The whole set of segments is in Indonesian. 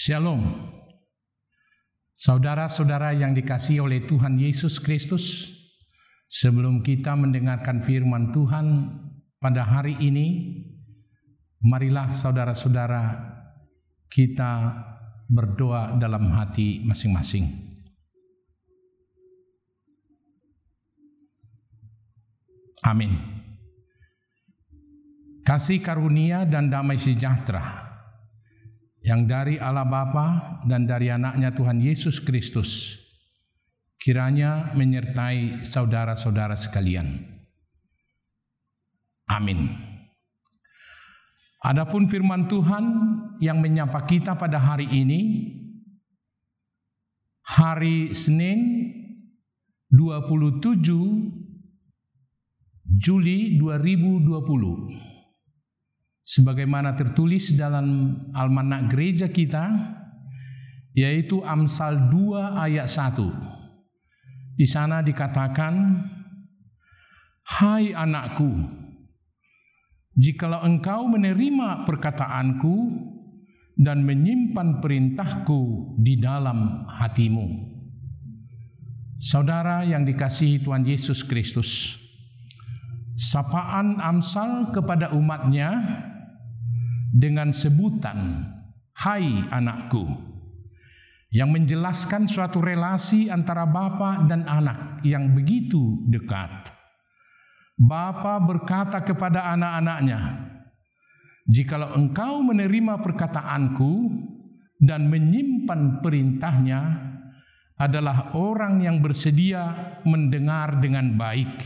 Shalom. Saudara-saudara yang dikasihi oleh Tuhan Yesus Kristus, sebelum kita mendengarkan firman Tuhan pada hari ini, marilah saudara-saudara kita berdoa dalam hati masing-masing. Amin. Kasih karunia dan damai sejahtera yang dari Allah Bapa dan dari anaknya Tuhan Yesus Kristus kiranya menyertai saudara-saudara sekalian. Amin. Adapun firman Tuhan yang menyapa kita pada hari ini hari Senin 27 Juli 2020 sebagaimana tertulis dalam almanak gereja kita yaitu Amsal 2 ayat 1. Di sana dikatakan Hai anakku jikalau engkau menerima perkataanku dan menyimpan perintahku di dalam hatimu. Saudara yang dikasihi Tuhan Yesus Kristus, sapaan Amsal kepada umatnya dengan sebutan "Hai anakku", yang menjelaskan suatu relasi antara bapa dan anak yang begitu dekat. Bapa berkata kepada anak-anaknya, "Jikalau engkau menerima perkataanku dan menyimpan perintahnya, adalah orang yang bersedia mendengar dengan baik,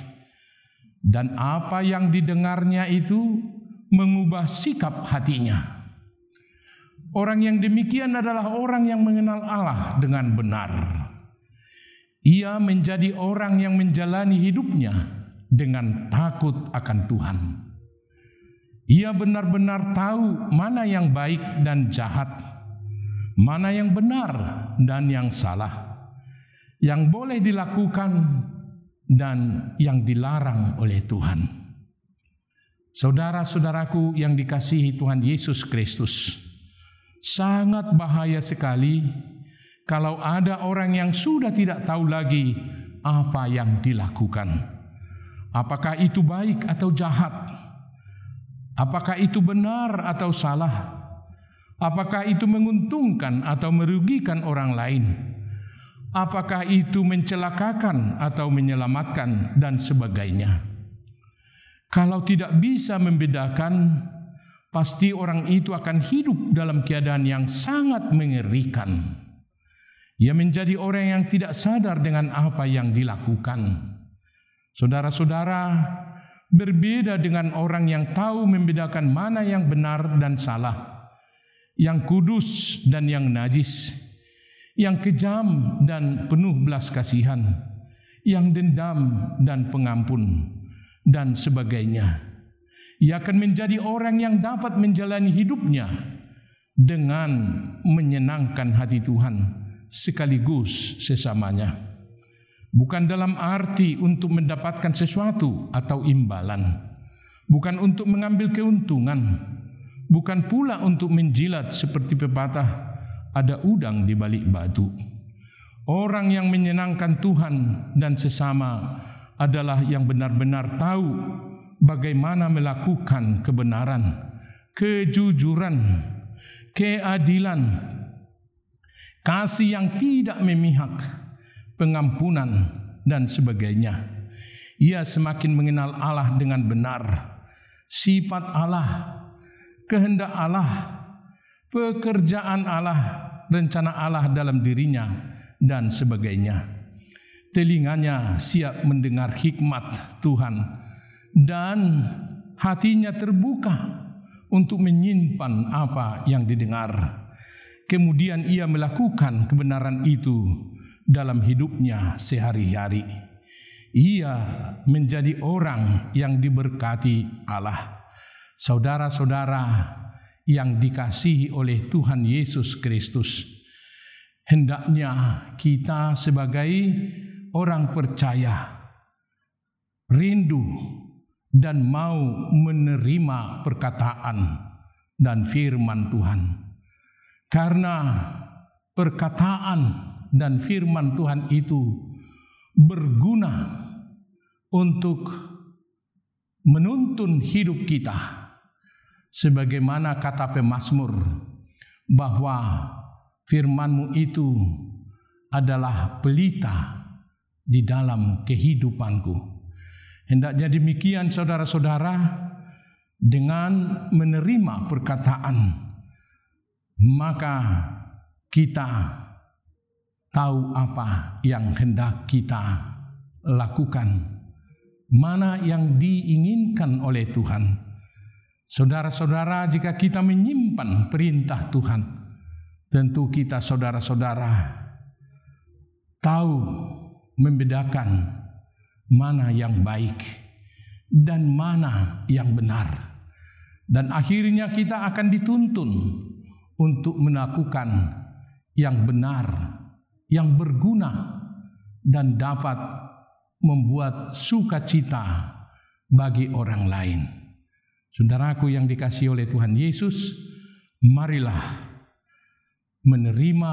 dan apa yang didengarnya itu mengubah sikap hatinya. Orang yang demikian adalah orang yang mengenal Allah dengan benar. Ia menjadi orang yang menjalani hidupnya dengan takut akan Tuhan. Ia benar-benar tahu mana yang baik dan jahat, mana yang benar dan yang salah, yang boleh dilakukan dan yang dilarang oleh Tuhan. Saudara-saudaraku yang dikasihi Tuhan Yesus Kristus, sangat bahaya sekali kalau ada orang yang sudah tidak tahu lagi apa yang dilakukan. Apakah itu baik atau jahat? Apakah itu benar atau salah? Apakah itu menguntungkan atau merugikan orang lain? Apakah itu mencelakakan atau menyelamatkan dan sebagainya? Kalau tidak bisa membedakan, pasti orang itu akan hidup dalam keadaan yang sangat mengerikan. Ia menjadi orang yang tidak sadar dengan apa yang dilakukan. Saudara-saudara, berbeda dengan orang yang tahu membedakan mana yang benar dan salah, yang kudus dan yang najis, yang kejam dan penuh belas kasihan, yang dendam dan pengampun dan sebagainya. Ia akan menjadi orang yang dapat menjalani hidupnya dengan menyenangkan hati Tuhan sekaligus sesamanya. Bukan dalam arti untuk mendapatkan sesuatu atau imbalan, bukan untuk mengambil keuntungan, bukan pula untuk menjilat seperti pepatah ada udang di balik batu. Orang yang menyenangkan Tuhan dan sesama adalah yang benar-benar tahu bagaimana melakukan kebenaran, kejujuran, keadilan, kasih yang tidak memihak, pengampunan dan sebagainya. Ia semakin mengenal Allah dengan benar, sifat Allah, kehendak Allah, pekerjaan Allah, rencana Allah dalam dirinya dan sebagainya telinganya siap mendengar hikmat Tuhan dan hatinya terbuka untuk menyimpan apa yang didengar. Kemudian ia melakukan kebenaran itu dalam hidupnya sehari-hari. Ia menjadi orang yang diberkati Allah. Saudara-saudara yang dikasihi oleh Tuhan Yesus Kristus, hendaknya kita sebagai orang percaya rindu dan mau menerima perkataan dan firman Tuhan. Karena perkataan dan firman Tuhan itu berguna untuk menuntun hidup kita sebagaimana kata pemazmur bahwa firmanmu itu adalah pelita di dalam kehidupanku. Hendaknya demikian saudara-saudara dengan menerima perkataan maka kita tahu apa yang hendak kita lakukan mana yang diinginkan oleh Tuhan. Saudara-saudara, jika kita menyimpan perintah Tuhan, tentu kita saudara-saudara tahu membedakan mana yang baik dan mana yang benar. Dan akhirnya kita akan dituntun untuk melakukan yang benar, yang berguna dan dapat membuat sukacita bagi orang lain. Saudaraku yang dikasih oleh Tuhan Yesus, marilah menerima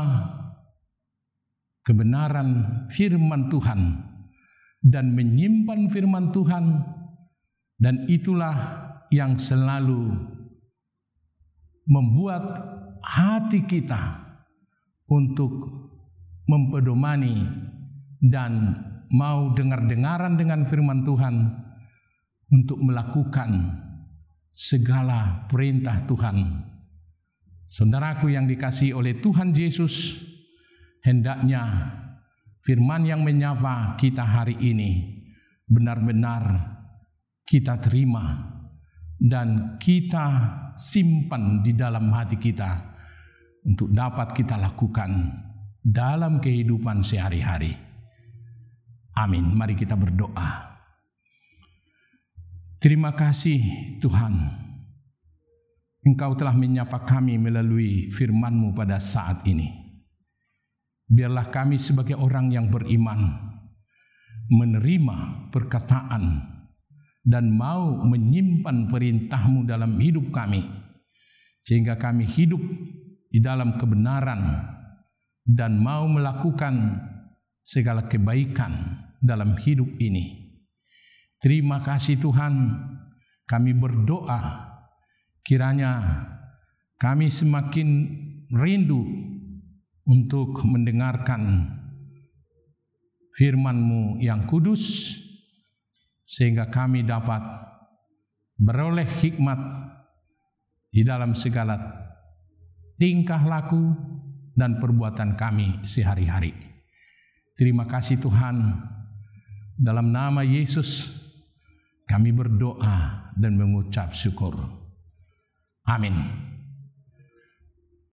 kebenaran firman Tuhan dan menyimpan firman Tuhan dan itulah yang selalu membuat hati kita untuk mempedomani dan mau dengar-dengaran dengan firman Tuhan untuk melakukan segala perintah Tuhan. Saudaraku yang dikasih oleh Tuhan Yesus, hendaknya firman yang menyapa kita hari ini benar-benar kita terima dan kita simpan di dalam hati kita untuk dapat kita lakukan dalam kehidupan sehari-hari. Amin. Mari kita berdoa. Terima kasih Tuhan. Engkau telah menyapa kami melalui firman-Mu pada saat ini. Biarlah kami sebagai orang yang beriman menerima perkataan dan mau menyimpan perintah-Mu dalam hidup kami sehingga kami hidup di dalam kebenaran dan mau melakukan segala kebaikan dalam hidup ini. Terima kasih Tuhan, kami berdoa kiranya kami semakin rindu untuk mendengarkan firman-Mu yang kudus sehingga kami dapat beroleh hikmat di dalam segala tingkah laku dan perbuatan kami sehari-hari. Terima kasih Tuhan. Dalam nama Yesus kami berdoa dan mengucap syukur. Amin.